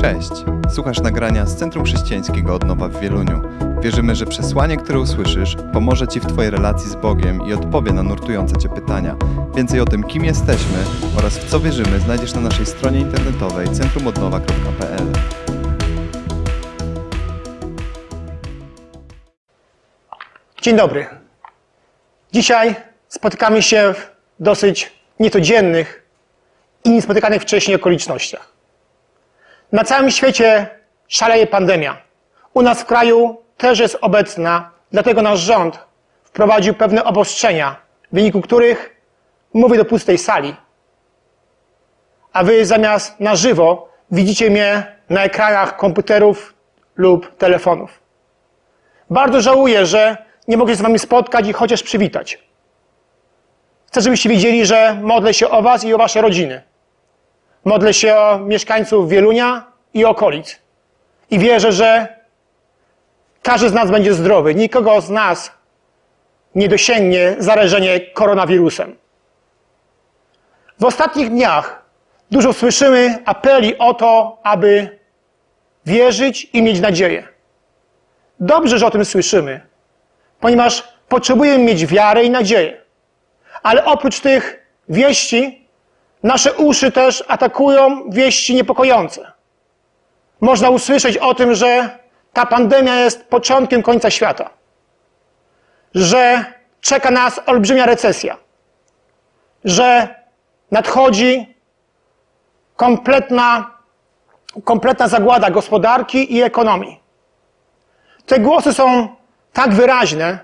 Cześć! Słuchasz nagrania z Centrum Chrześcijańskiego Odnowa w Wieluniu. Wierzymy, że przesłanie, które usłyszysz, pomoże Ci w Twojej relacji z Bogiem i odpowie na nurtujące Cię pytania. Więcej o tym, kim jesteśmy oraz w co wierzymy, znajdziesz na naszej stronie internetowej centrumodnowa.pl. Dzień dobry. Dzisiaj spotykamy się w dosyć niecodziennych i niespotykanych wcześniej okolicznościach. Na całym świecie szaleje pandemia. U nas w kraju też jest obecna, dlatego nasz rząd wprowadził pewne obostrzenia, w wyniku których mówię do pustej sali. A wy zamiast na żywo widzicie mnie na ekranach komputerów lub telefonów. Bardzo żałuję, że nie mogę się z wami spotkać i chociaż przywitać. Chcę, żebyście wiedzieli, że modlę się o was i o wasze rodziny. Modlę się o mieszkańców Wielunia i okolic. I wierzę, że każdy z nas będzie zdrowy. Nikogo z nas nie dosięgnie zarażenie koronawirusem. W ostatnich dniach dużo słyszymy apeli o to, aby wierzyć i mieć nadzieję. Dobrze, że o tym słyszymy, ponieważ potrzebujemy mieć wiarę i nadzieję. Ale oprócz tych wieści, nasze uszy też atakują wieści niepokojące. Można usłyszeć o tym, że ta pandemia jest początkiem końca świata, że czeka nas olbrzymia recesja, że nadchodzi kompletna, kompletna zagłada gospodarki i ekonomii. Te głosy są tak wyraźne,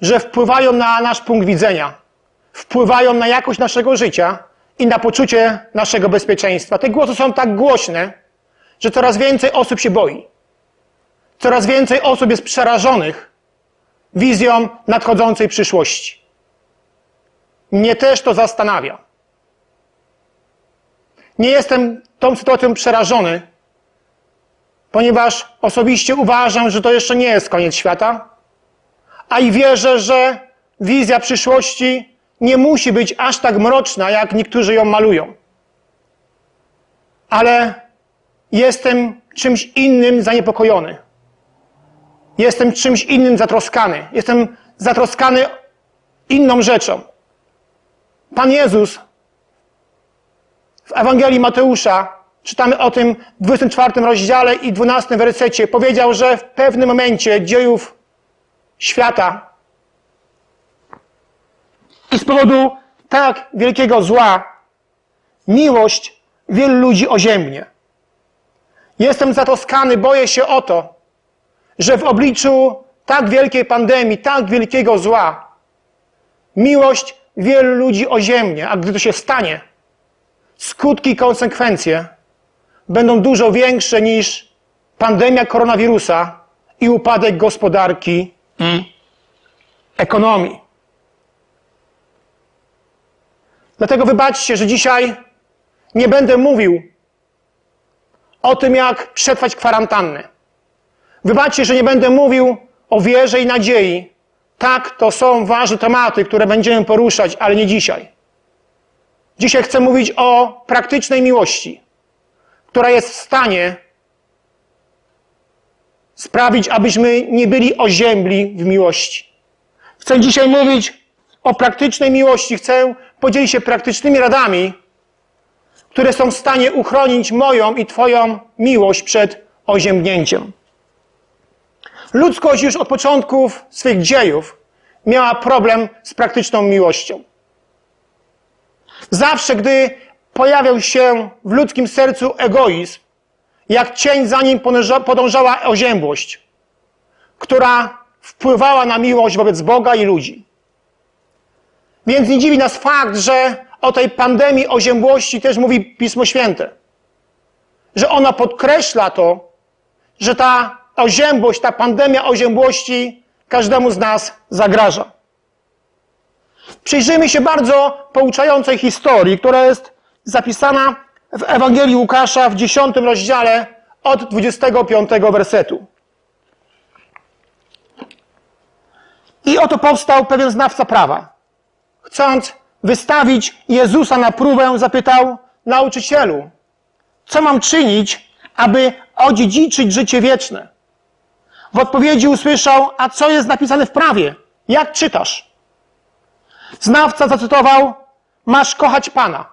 że wpływają na nasz punkt widzenia, wpływają na jakość naszego życia i na poczucie naszego bezpieczeństwa. Te głosy są tak głośne, że coraz więcej osób się boi. Coraz więcej osób jest przerażonych wizją nadchodzącej przyszłości. Mnie też to zastanawia. Nie jestem tą sytuacją przerażony, ponieważ osobiście uważam, że to jeszcze nie jest koniec świata, a i wierzę, że wizja przyszłości nie musi być aż tak mroczna, jak niektórzy ją malują. Ale jestem czymś innym zaniepokojony. Jestem czymś innym zatroskany. Jestem zatroskany inną rzeczą. Pan Jezus w Ewangelii Mateusza, czytamy o tym w 24 rozdziale i 12 wersecie, powiedział, że w pewnym momencie dziejów świata i z powodu tak wielkiego zła miłość wielu ludzi oziębnie. Jestem zatroskany, boję się o to, że w obliczu tak wielkiej pandemii, tak wielkiego zła, miłość wielu ludzi oziębnie, a gdy to się stanie, skutki i konsekwencje będą dużo większe niż pandemia koronawirusa i upadek gospodarki i ekonomii. Dlatego wybaczcie, że dzisiaj nie będę mówił o tym, jak przetrwać kwarantannę. Wybaczcie, że nie będę mówił o wierze i nadziei. Tak, to są ważne tematy, które będziemy poruszać, ale nie dzisiaj. Dzisiaj chcę mówić o praktycznej miłości, która jest w stanie sprawić, abyśmy nie byli oziębli w miłości. Chcę dzisiaj mówić o praktycznej miłości. Chcę podzielić się praktycznymi radami, które są w stanie uchronić moją i Twoją miłość przed oziębnięciem. Ludzkość już od początków swych dziejów miała problem z praktyczną miłością. Zawsze, gdy pojawiał się w ludzkim sercu egoizm, jak cień za nim podążała oziębłość, która wpływała na miłość wobec Boga i ludzi. Więc nie dziwi nas fakt, że o tej pandemii oziębłości też mówi Pismo Święte. Że ona podkreśla to, że ta oziębłość, ta pandemia oziębłości każdemu z nas zagraża. Przyjrzyjmy się bardzo pouczającej historii, która jest zapisana w Ewangelii Łukasza w 10 rozdziale od 25 wersetu. I oto powstał pewien znawca prawa. Chcąc wystawić Jezusa na próbę, zapytał nauczycielu, co mam czynić, aby odziedziczyć życie wieczne. W odpowiedzi usłyszał, a co jest napisane w prawie? Jak czytasz? Znawca zacytował, masz kochać Pana,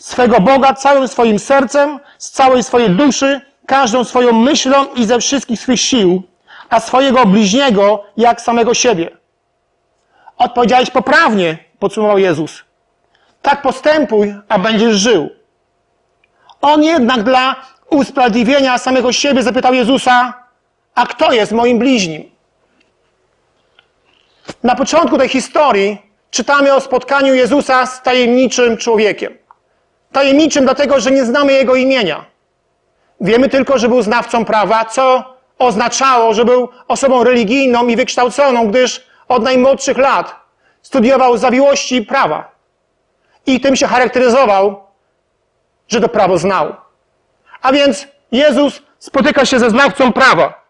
swego Boga całym swoim sercem, z całej swojej duszy, każdą swoją myślą i ze wszystkich swych sił, a swojego bliźniego jak samego siebie. Odpowiedziałeś poprawnie, podsumował Jezus. Tak postępuj, a będziesz żył. On jednak dla usprawiedliwienia samego siebie zapytał Jezusa, a kto jest moim bliźnim? Na początku tej historii czytamy o spotkaniu Jezusa z tajemniczym człowiekiem. Tajemniczym dlatego, że nie znamy jego imienia. Wiemy tylko, że był znawcą prawa, co oznaczało, że był osobą religijną i wykształconą, gdyż od najmłodszych lat studiował zawiłości prawa. I tym się charakteryzował, że to prawo znał. A więc Jezus spotyka się ze znawcą prawa,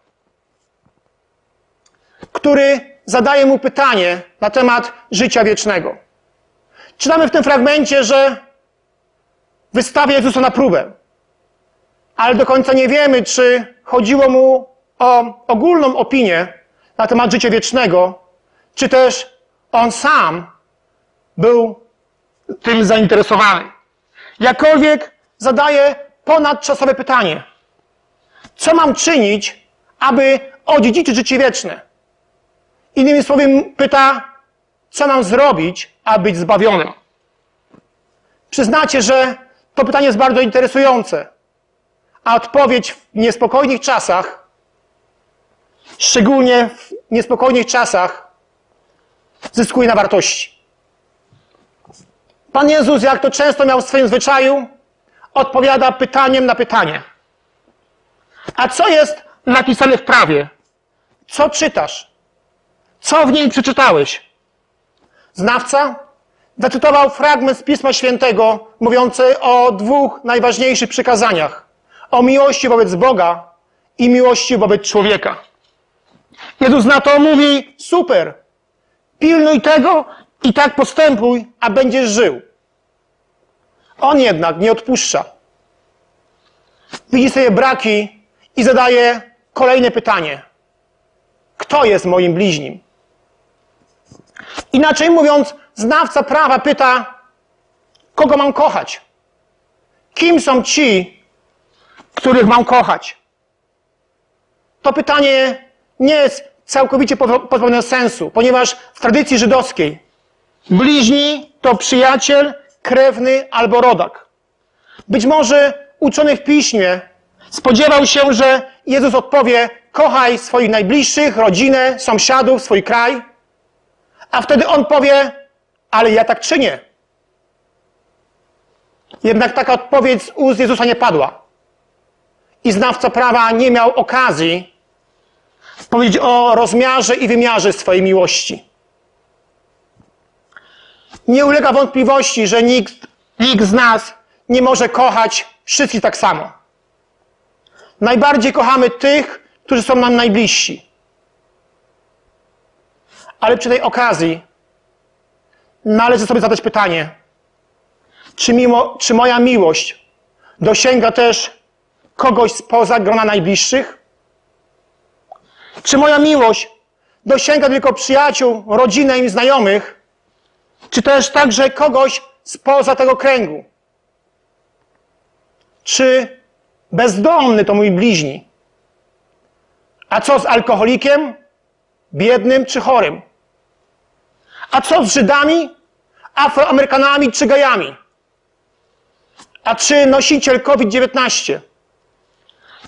który zadaje mu pytanie na temat życia wiecznego. Czytamy w tym fragmencie, że wystawia Jezusa na próbę, ale do końca nie wiemy, czy chodziło mu o ogólną opinię na temat życia wiecznego, czy też on sam był tym zainteresowany. Jakkolwiek zadaje ponadczasowe pytanie. Co mam czynić, aby odziedziczyć życie wieczne? Innymi słowy pyta, co mam zrobić, aby być zbawionym? Przyznacie, że to pytanie jest bardzo interesujące, a odpowiedź w niespokojnych czasach, szczególnie w niespokojnych czasach, zyskuje na wartości. Pan Jezus, jak to często miał w swoim zwyczaju, odpowiada pytaniem na pytanie. A co jest napisane w prawie? Co czytasz? Co w niej przeczytałeś? Znawca zacytował fragment z Pisma Świętego mówiący o dwóch najważniejszych przykazaniach. O miłości wobec Boga i miłości wobec człowieka. Jezus na to mówi, super, pilnuj tego i tak postępuj, a będziesz żył. On jednak nie odpuszcza. Widzi sobie braki i zadaje kolejne pytanie. Kto jest moim bliźnim? Inaczej mówiąc, znawca prawa pyta, kogo mam kochać? Kim są ci, których mam kochać? To pytanie nie jest całkowicie pozbawione sensu, ponieważ w tradycji żydowskiej bliźni to przyjaciel, krewny albo rodak. Być może uczony w piśmie spodziewał się, że Jezus odpowie: kochaj swoich najbliższych, rodzinę, sąsiadów, swój kraj. A wtedy on powie: ale ja tak czynię. Jednak taka odpowiedź z ust Jezusa nie padła. I znawca prawa nie miał okazji powiedzieć o rozmiarze i wymiarze swojej miłości. Nie ulega wątpliwości, że nikt, nikt z nas nie może kochać wszystkich tak samo. Najbardziej kochamy tych, którzy są nam najbliżsi. Ale przy tej okazji należy sobie zadać pytanie, czy, mimo, czy moja miłość dosięga też kogoś spoza grona najbliższych? Czy moja miłość dosięga tylko przyjaciół, rodzinę i znajomych, czy też także kogoś spoza tego kręgu? Czy bezdomny to mój bliźni? A co z alkoholikiem, biednym czy chorym? A co z Żydami, Afroamerykanami czy gejami? A czy nosiciel COVID-19?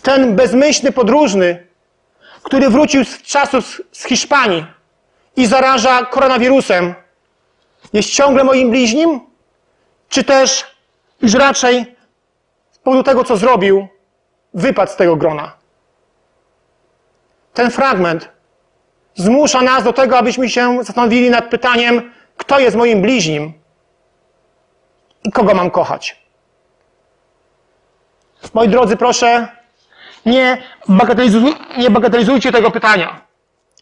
Ten bezmyślny podróżny, który wrócił z czasów z Hiszpanii i zaraża koronawirusem, jest ciągle moim bliźnim? Czy też już raczej z powodu tego, co zrobił, wypadł z tego grona? Ten fragment zmusza nas do tego, abyśmy się zastanowili nad pytaniem, kto jest moim bliźnim i kogo mam kochać. Moi drodzy, proszę, nie, bagatelizuj, nie bagatelizujcie tego pytania.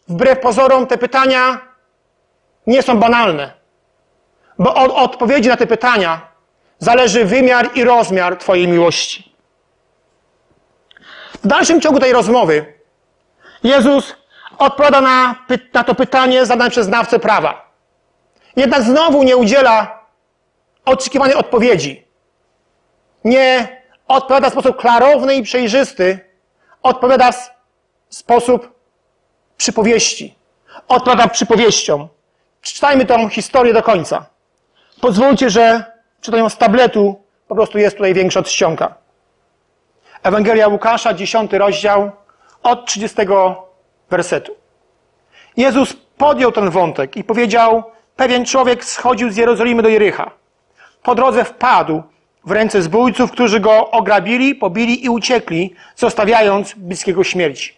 Wbrew pozorom te pytania nie są banalne, bo od odpowiedzi na te pytania zależy wymiar i rozmiar Twojej miłości. W dalszym ciągu tej rozmowy Jezus odpowiada na, na to pytanie zadane przez znawcę prawa. Jednak znowu nie udziela oczekiwanej odpowiedzi. Nie odpowiada w sposób klarowny i przejrzysty, odpowiada w sposób przypowieści. Odpowiada przypowieścią. Czytajmy tą historię do końca. Pozwólcie, że czytam ją z tabletu, po prostu jest tutaj większa ściąga. Ewangelia Łukasza, 10 rozdział, od 30 wersetu. Jezus podjął ten wątek i powiedział, pewien człowiek schodził z Jerozolimy do Jericha. Po drodze wpadł w ręce zbójców, którzy go ograbili, pobili i uciekli, zostawiając bliskiego śmierci.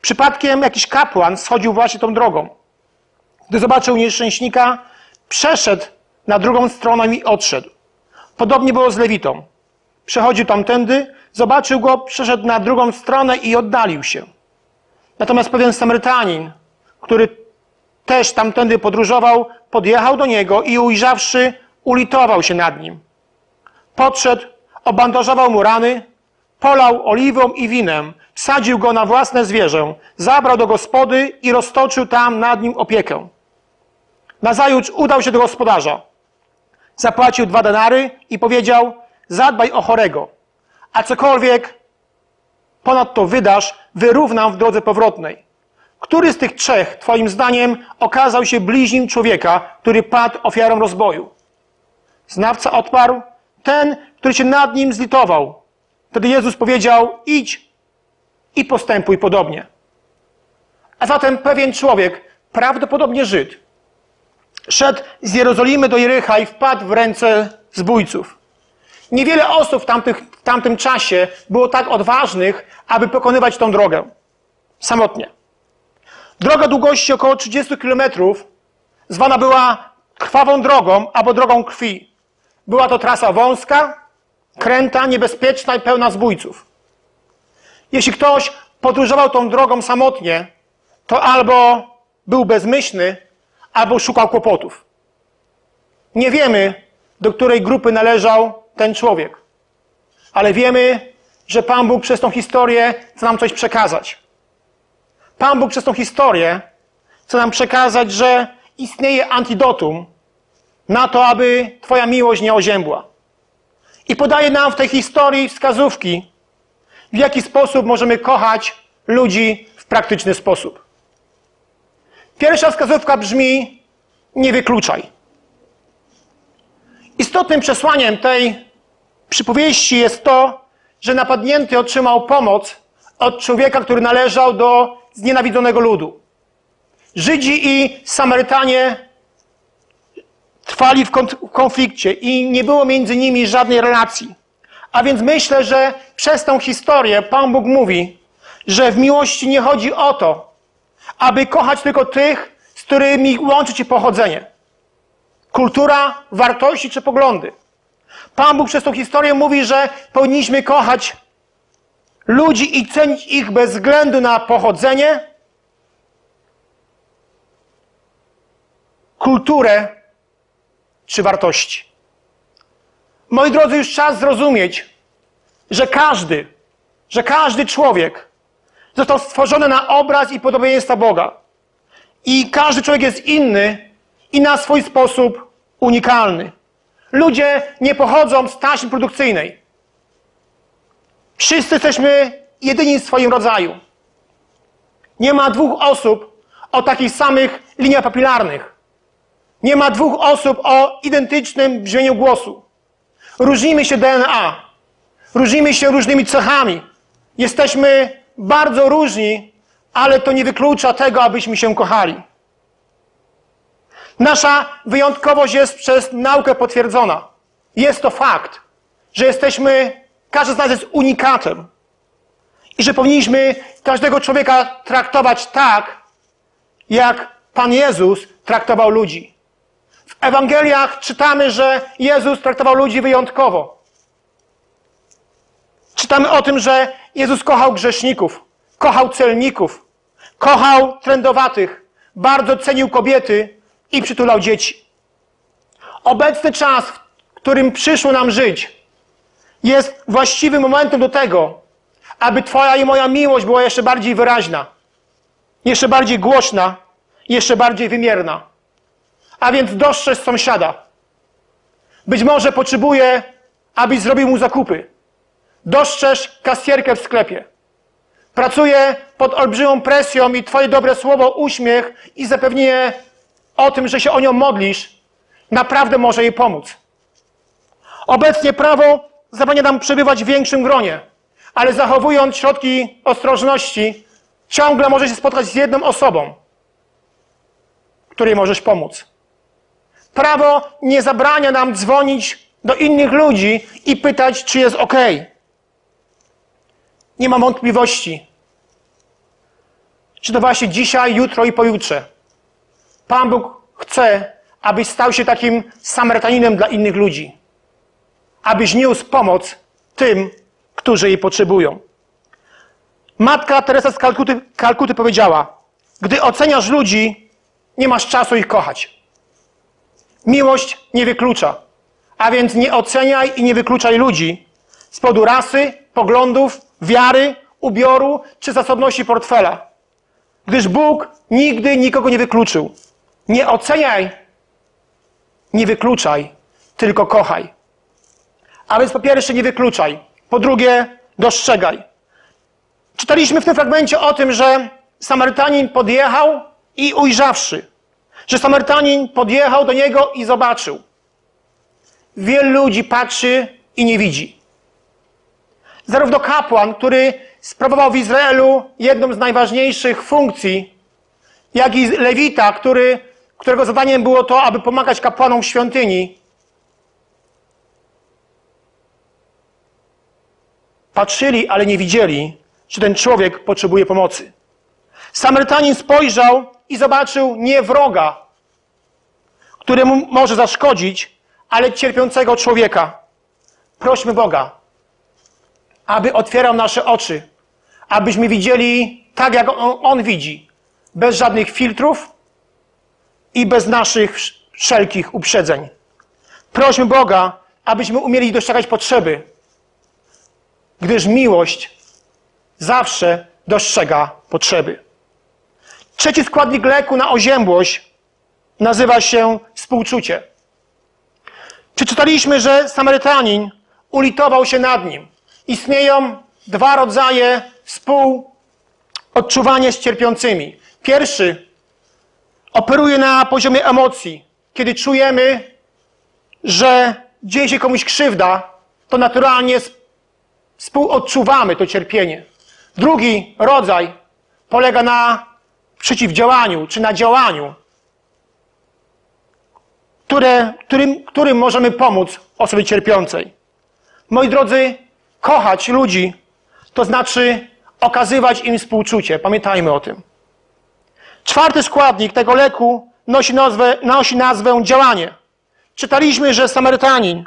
Przypadkiem jakiś kapłan schodził właśnie tą drogą. Gdy zobaczył nieszczęśnika, przeszedł na drugą stronę i odszedł. Podobnie było z Lewitą. Przechodził tamtędy, zobaczył go, przeszedł na drugą stronę i oddalił się. Natomiast pewien Samarytanin, który też tamtędy podróżował, podjechał do niego i ujrzawszy, ulitował się nad nim. Podszedł, obandażował mu rany, polał oliwą i winem, wsadził go na własne zwierzę, zabrał do gospody i roztoczył tam nad nim opiekę. Nazajutrz udał się do gospodarza. Zapłacił dwa denary i powiedział, zadbaj o chorego, a cokolwiek ponadto wydasz, wyrównam w drodze powrotnej. Który z tych trzech, twoim zdaniem, okazał się bliźnim człowieka, który padł ofiarą rozboju? Znawca odparł, ten, który się nad nim zlitował. Wtedy Jezus powiedział, idź i postępuj podobnie. A zatem pewien człowiek, prawdopodobnie Żyd, szedł z Jerozolimy do Jericha i wpadł w ręce zbójców. Niewiele osób w, tamtych, w tamtym czasie było tak odważnych, aby pokonywać tą drogę. Samotnie. Droga długości około 30 kilometrów zwana była krwawą drogą albo drogą krwi. Była to trasa wąska, kręta, niebezpieczna i pełna zbójców. Jeśli ktoś podróżował tą drogą samotnie, to albo był bezmyślny, albo szukał kłopotów. Nie wiemy, do której grupy należał ten człowiek. Ale wiemy, że Pan Bóg przez tą historię chce nam coś przekazać. Pan Bóg przez tą historię chce nam przekazać, że istnieje antidotum na to, aby Twoja miłość nie oziębła. I podaje nam w tej historii wskazówki, w jaki sposób możemy kochać ludzi w praktyczny sposób. Pierwsza wskazówka brzmi: nie wykluczaj. Istotnym przesłaniem tej przypowieści jest to, że napadnięty otrzymał pomoc od człowieka, który należał do znienawidzonego ludu. Żydzi i Samarytanie trwali w konflikcie i nie było między nimi żadnej relacji. A więc myślę, że przez tą historię Pan Bóg mówi, że w miłości nie chodzi o to, aby kochać tylko tych, z którymi łączy ci pochodzenie. Kultura, wartości czy poglądy. Pan Bóg przez tą historię mówi, że powinniśmy kochać ludzi i cenić ich bez względu na pochodzenie, kulturę czy wartości. Moi drodzy, już czas zrozumieć, że każdy, że każdy człowiek został stworzony na obraz i podobieństwa Boga. I każdy człowiek jest inny i na swój sposób unikalny. Ludzie nie pochodzą z taśmy produkcyjnej. Wszyscy jesteśmy jedyni w swoim rodzaju. Nie ma dwóch osób o takich samych liniach papilarnych. Nie ma dwóch osób o identycznym brzmieniu głosu. Różnimy się DNA. Różnimy się różnymi cechami. Jesteśmy bardzo różni, ale to nie wyklucza tego, abyśmy się kochali. Nasza wyjątkowość jest przez naukę potwierdzona. Jest to fakt, że jesteśmy, każdy z nas jest unikatem. I że powinniśmy każdego człowieka traktować tak, jak Pan Jezus traktował ludzi. W Ewangeliach czytamy, że Jezus traktował ludzi wyjątkowo. Czytamy o tym, że Jezus kochał grzeszników, kochał celników, kochał trędowatych, bardzo cenił kobiety i przytulał dzieci. Obecny czas, w którym przyszło nam żyć, jest właściwym momentem do tego, aby Twoja i moja miłość była jeszcze bardziej wyraźna, jeszcze bardziej głośna, jeszcze bardziej wymierna. A więc dostrzeż sąsiada. Być może potrzebuje, abyś zrobił mu zakupy. Dostrzeż kasjerkę w sklepie. Pracuje pod olbrzymią presją i Twoje dobre słowo, uśmiech i zapewnienie o tym, że się o nią modlisz, naprawdę może jej pomóc. Obecnie prawo zabrania nam przebywać w większym gronie, ale zachowując środki ostrożności, ciągle możesz się spotkać z jedną osobą, której możesz pomóc. Prawo nie zabrania nam dzwonić do innych ludzi i pytać, czy jest ok. Nie mam wątpliwości, czy to właśnie dzisiaj, jutro i pojutrze Pan Bóg chce, abyś stał się takim Samarytaninem dla innych ludzi. Abyś niósł pomoc tym, którzy jej potrzebują. Matka Teresa z Kalkuty, Kalkuty powiedziała: Gdy oceniasz ludzi, nie masz czasu ich kochać. Miłość nie wyklucza, a więc nie oceniaj i nie wykluczaj ludzi z powodu rasy, poglądów, wiary, ubioru czy zasobności portfela. Gdyż Bóg nigdy nikogo nie wykluczył. Nie oceniaj, nie wykluczaj, tylko kochaj. A więc po pierwsze nie wykluczaj, po drugie dostrzegaj. Czytaliśmy w tym fragmencie o tym, że Samarytanin podjechał i ujrzawszy, że Samarytanin podjechał do niego i zobaczył. Wielu ludzi patrzy i nie widzi. Zarówno kapłan, który sprawował w Izraelu jedną z najważniejszych funkcji, jak i lewita, który, którego zadaniem było to, aby pomagać kapłanom w świątyni, patrzyli, ale nie widzieli, że ten człowiek potrzebuje pomocy. Samarytanin spojrzał i zobaczył nie wroga, który mu może zaszkodzić, ale cierpiącego człowieka. Prośmy Boga, aby otwierał nasze oczy, abyśmy widzieli tak, jak on, on widzi, bez żadnych filtrów i bez naszych wszelkich uprzedzeń. Prośmy Boga, abyśmy umieli dostrzegać potrzeby, gdyż miłość zawsze dostrzega potrzeby. Trzeci składnik leku na oziębłość nazywa się współczucie. Przeczytaliśmy, że Samarytanin ulitował się nad nim. Istnieją dwa rodzaje współodczuwania z cierpiącymi. Pierwszy operuje na poziomie emocji. Kiedy czujemy, że dzieje się komuś krzywda, to naturalnie współodczuwamy to cierpienie. Drugi rodzaj polega na przeciwdziałaniu czy na działaniu, które, którym, którym możemy pomóc osobie cierpiącej. Moi drodzy, kochać ludzi to znaczy okazywać im współczucie. Pamiętajmy o tym. Czwarty składnik tego leku nosi nazwę, nosi nazwę działanie. Czytaliśmy, że Samarytanin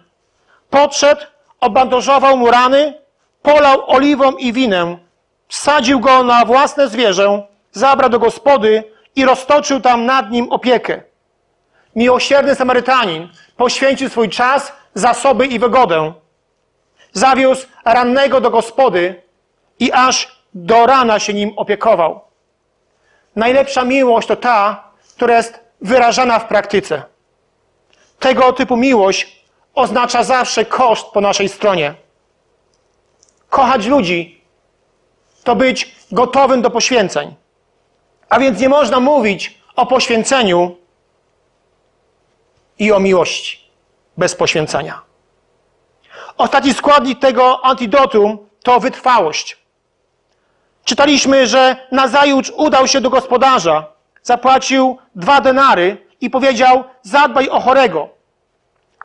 podszedł, obandażował mu rany, polał oliwą i winem, wsadził go na własne zwierzę, zabrał do gospody i roztoczył tam nad nim opiekę. Miłosierny Samarytanin poświęcił swój czas, zasoby i wygodę. Zawiózł rannego do gospody i aż do rana się nim opiekował. Najlepsza miłość to ta, która jest wyrażana w praktyce. Tego typu miłość oznacza zawsze koszt po naszej stronie. Kochać ludzi to być gotowym do poświęceń. A więc nie można mówić o poświęceniu i o miłości bez poświęcenia. Ostatni składnik tego antidotum to wytrwałość. Czytaliśmy, że Nazajucz udał się do gospodarza, zapłacił dwa denary i powiedział: Zadbaj o chorego,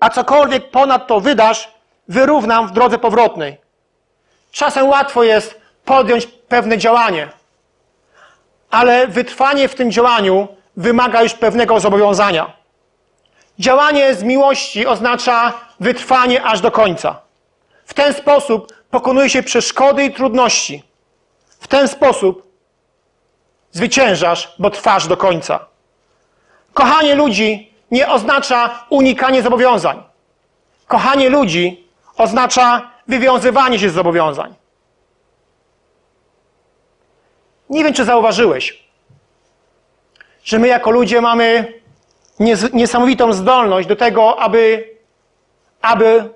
a cokolwiek ponad to wydasz, wyrównam w drodze powrotnej. Czasem łatwo jest podjąć pewne działanie, ale wytrwanie w tym działaniu wymaga już pewnego zobowiązania. Działanie z miłości oznacza wytrwanie aż do końca. W ten sposób pokonuje się przeszkody i trudności. W ten sposób zwyciężasz, bo trwasz do końca. Kochanie ludzi nie oznacza unikanie zobowiązań. Kochanie ludzi oznacza wywiązywanie się z zobowiązań. Nie wiem, czy zauważyłeś, że my jako ludzie mamy niesamowitą zdolność do tego, aby, aby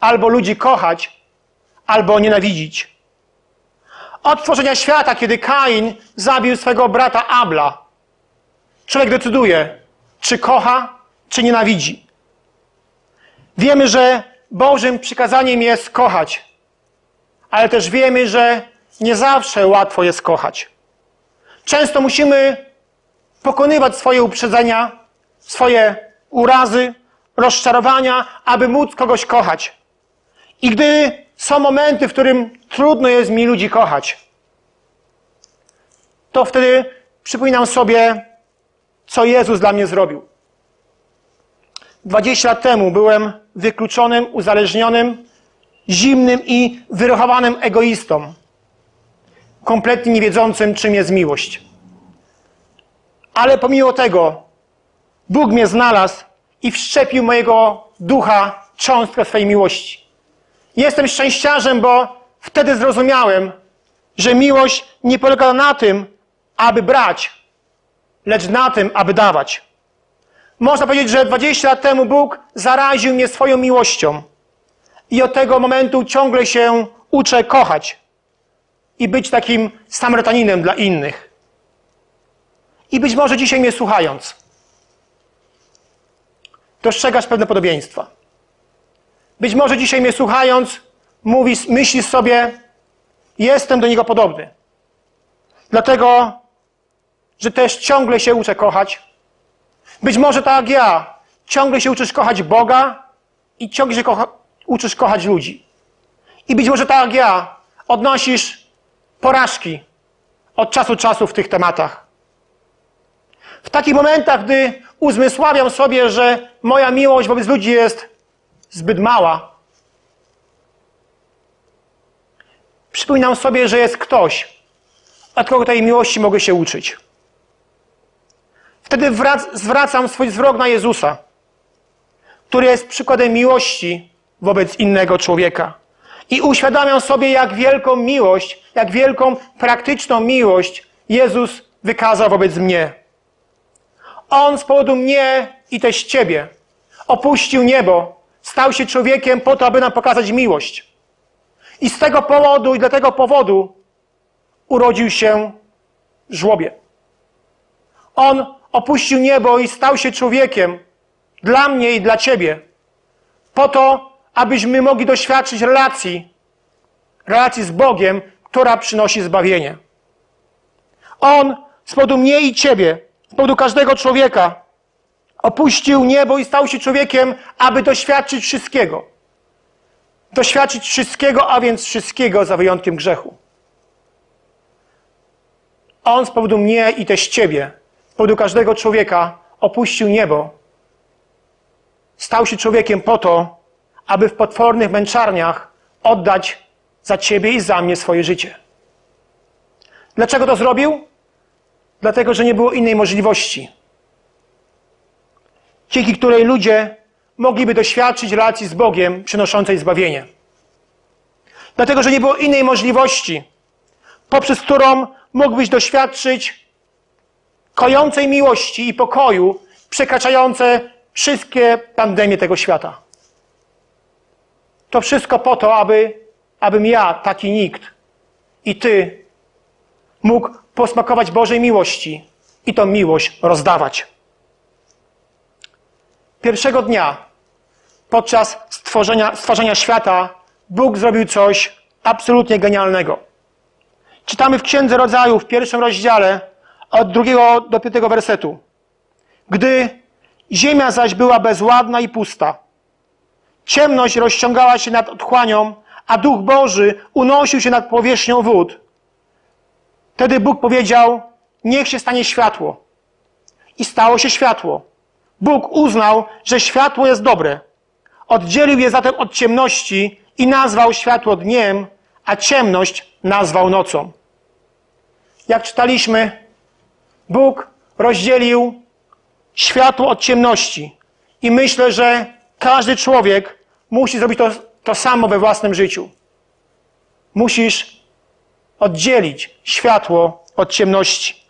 albo ludzi kochać, albo nienawidzić. Od tworzenia świata, kiedy Kain zabił swego brata Abla, człowiek decyduje, czy kocha, czy nienawidzi. Wiemy, że Bożym przykazaniem jest kochać, ale też wiemy, że nie zawsze łatwo jest kochać. Często musimy pokonywać swoje uprzedzenia, swoje urazy, rozczarowania, aby móc kogoś kochać. I gdy są momenty, w którym trudno jest mi ludzi kochać, to wtedy przypominam sobie, co Jezus dla mnie zrobił. 20 lat temu byłem wykluczonym, uzależnionym, zimnym i wyrochowanym egoistą, kompletnie niewiedzącym, czym jest miłość. Ale pomimo tego Bóg mnie znalazł i wszczepił mojego ducha cząstkę swojej miłości. Jestem szczęściarzem, bo wtedy zrozumiałem, że miłość nie polega na tym, aby brać, lecz na tym, aby dawać. Można powiedzieć, że 20 lat temu Bóg zaraził mnie swoją miłością. I od tego momentu ciągle się uczę kochać i być takim Samarytaninem dla innych. I być może dzisiaj mnie słuchając, dostrzegasz pewne podobieństwa. Być może dzisiaj mnie słuchając, mówisz, myślisz sobie, jestem do niego podobny. Dlatego, że też ciągle się uczę kochać. Być może tak jak ja, ciągle się uczysz kochać Boga i ciągle się kocha, uczysz kochać ludzi. I być może tak jak ja, odnosisz porażki od czasu do czasu w tych tematach. W takich momentach, gdy uzmysławiam sobie, że moja miłość wobec ludzi jest zbyt mała, przypominam sobie, że jest ktoś, od kogo tej miłości mogę się uczyć. Wtedy wrac- zwracam swój wzrok na Jezusa, który jest przykładem miłości wobec innego człowieka. I uświadamiam sobie, jak wielką miłość, jak wielką praktyczną miłość Jezus wykazał wobec mnie. On z powodu mnie i też Ciebie opuścił niebo, stał się człowiekiem po to, aby nam pokazać miłość. I z tego powodu i dla tego powodu urodził się w żłobie. On opuścił niebo i stał się człowiekiem dla mnie i dla Ciebie, po to, abyśmy mogli doświadczyć relacji, relacji z Bogiem, która przynosi zbawienie. On z powodu mnie i Ciebie, z powodu każdego człowieka, opuścił niebo i stał się człowiekiem, aby doświadczyć wszystkiego. Doświadczyć wszystkiego, a więc wszystkiego za wyjątkiem grzechu. On z powodu mnie i też Ciebie, z powodu każdego człowieka opuścił niebo. Stał się człowiekiem po to, aby w potwornych męczarniach oddać za Ciebie i za mnie swoje życie. Dlaczego to zrobił? Dlatego, że nie było innej możliwości, dzięki której ludzie mogliby doświadczyć relacji z Bogiem przynoszącej zbawienie. Dlatego, że nie było innej możliwości, poprzez którą mógłbyś doświadczyć kojącej miłości i pokoju, przekraczające wszystkie pandemie tego świata. To wszystko po to, aby, abym ja, taki nikt, i ty mógł posmakować Bożej miłości i tą miłość rozdawać. Pierwszego dnia, podczas stworzenia, stworzenia świata, Bóg zrobił coś absolutnie genialnego. Czytamy w Księdze Rodzaju w pierwszym rozdziale od drugiego do piątego wersetu. Gdy ziemia zaś była bezładna i pusta, ciemność rozciągała się nad otchłanią, a Duch Boży unosił się nad powierzchnią wód. Wtedy Bóg powiedział, niech się stanie światło. I stało się światło. Bóg uznał, że światło jest dobre. Oddzielił je zatem od ciemności i nazwał światło dniem, a ciemność nazwał nocą. Jak czytaliśmy, Bóg rozdzielił światło od ciemności. I myślę, że każdy człowiek musi zrobić to, to samo we własnym życiu. Musisz oddzielić światło od ciemności.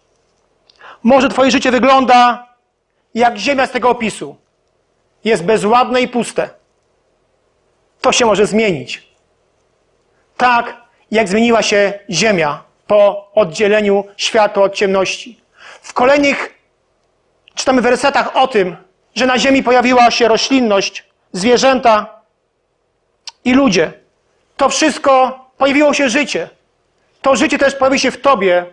Może Twoje życie wygląda jak ziemia z tego opisu. Jest bezładne i puste. To się może zmienić. Tak, jak zmieniła się ziemia po oddzieleniu światła od ciemności. W kolejnych czytamy wersetach o tym, że na ziemi pojawiła się roślinność, zwierzęta i ludzie. To wszystko pojawiło się życie. To życie też pojawi się w tobie,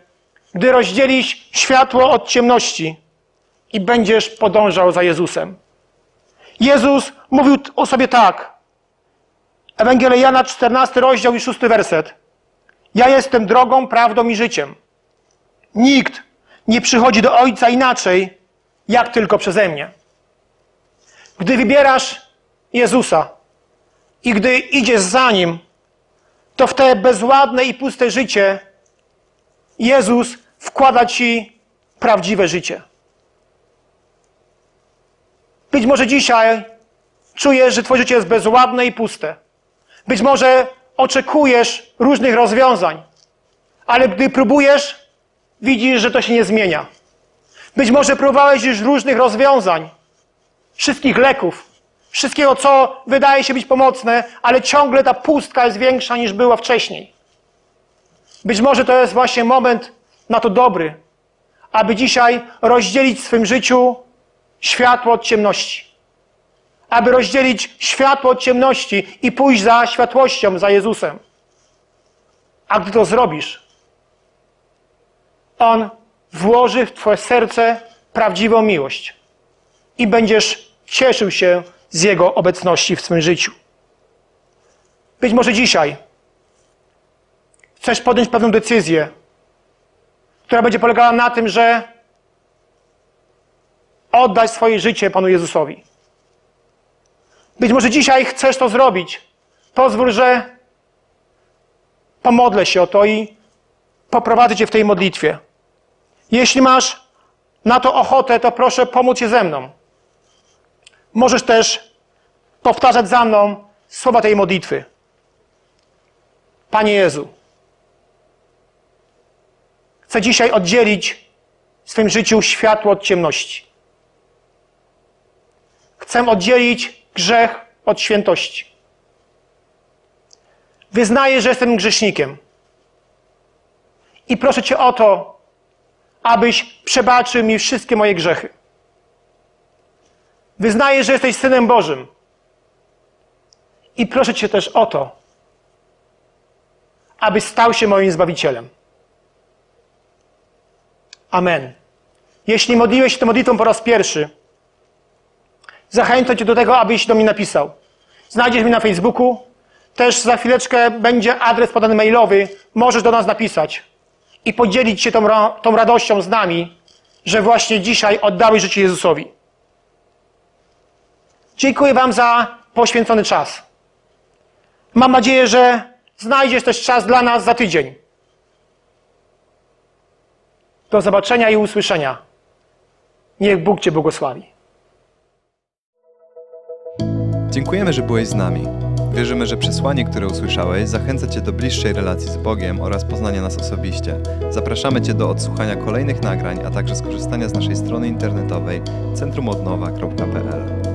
gdy rozdzielisz światło od ciemności i będziesz podążał za Jezusem. Jezus mówił o sobie tak. Ewangelia Jana, 14 rozdział i 6 werset. Ja jestem drogą, prawdą i życiem. Nikt nie przychodzi do Ojca inaczej, jak tylko przeze mnie. Gdy wybierasz Jezusa i gdy idziesz za Nim, to w te bezładne i puste życie Jezus wkłada Ci prawdziwe życie. Być może dzisiaj czujesz, że Twoje życie jest bezładne i puste. Być może oczekujesz różnych rozwiązań, ale gdy próbujesz, widzisz, że to się nie zmienia. Być może próbowałeś już różnych rozwiązań, wszystkich leków, wszystkiego, co wydaje się być pomocne, ale ciągle ta pustka jest większa niż była wcześniej. Być może to jest właśnie moment na to dobry, aby dzisiaj rozdzielić w swym życiu światło od ciemności. Aby rozdzielić światło od ciemności i pójść za światłością, za Jezusem. A gdy to zrobisz, On włoży w Twoje serce prawdziwą miłość i będziesz cieszył się z Jego obecności w swoim życiu. Być może dzisiaj chcesz podjąć pewną decyzję, która będzie polegała na tym, że oddaj swoje życie Panu Jezusowi. Być może dzisiaj chcesz to zrobić. Pozwól, że pomodlę się o to i poprowadzę Cię w tej modlitwie. Jeśli masz na to ochotę, to proszę pomóc się ze mną. Możesz też powtarzać za mną słowa tej modlitwy. Panie Jezu, chcę dzisiaj oddzielić w swym życiu światło od ciemności. Chcę oddzielić grzech od świętości. Wyznaję, że jestem grzesznikiem. I proszę Cię o to, abyś przebaczył mi wszystkie moje grzechy. Wyznaję, że jesteś Synem Bożym. I proszę Cię też o to, abyś stał się moim Zbawicielem. Amen. Jeśli modliłeś się tę modlitwą po raz pierwszy, zachęcam Cię do tego, abyś do mnie napisał. Znajdziesz mnie na Facebooku. Też za chwileczkę będzie adres podany mailowy. Możesz do nas napisać i podzielić się tą, tą radością z nami, że właśnie dzisiaj oddałeś życie Jezusowi. Dziękuję Wam za poświęcony czas. Mam nadzieję, że znajdziesz też czas dla nas za tydzień. Do zobaczenia i usłyszenia. Niech Bóg Cię błogosławi. Dziękujemy, że byłeś z nami. Wierzymy, że przesłanie, które usłyszałeś, zachęca Cię do bliższej relacji z Bogiem oraz poznania nas osobiście. Zapraszamy Cię do odsłuchania kolejnych nagrań, a także skorzystania z naszej strony internetowej centrumodnowa.pl.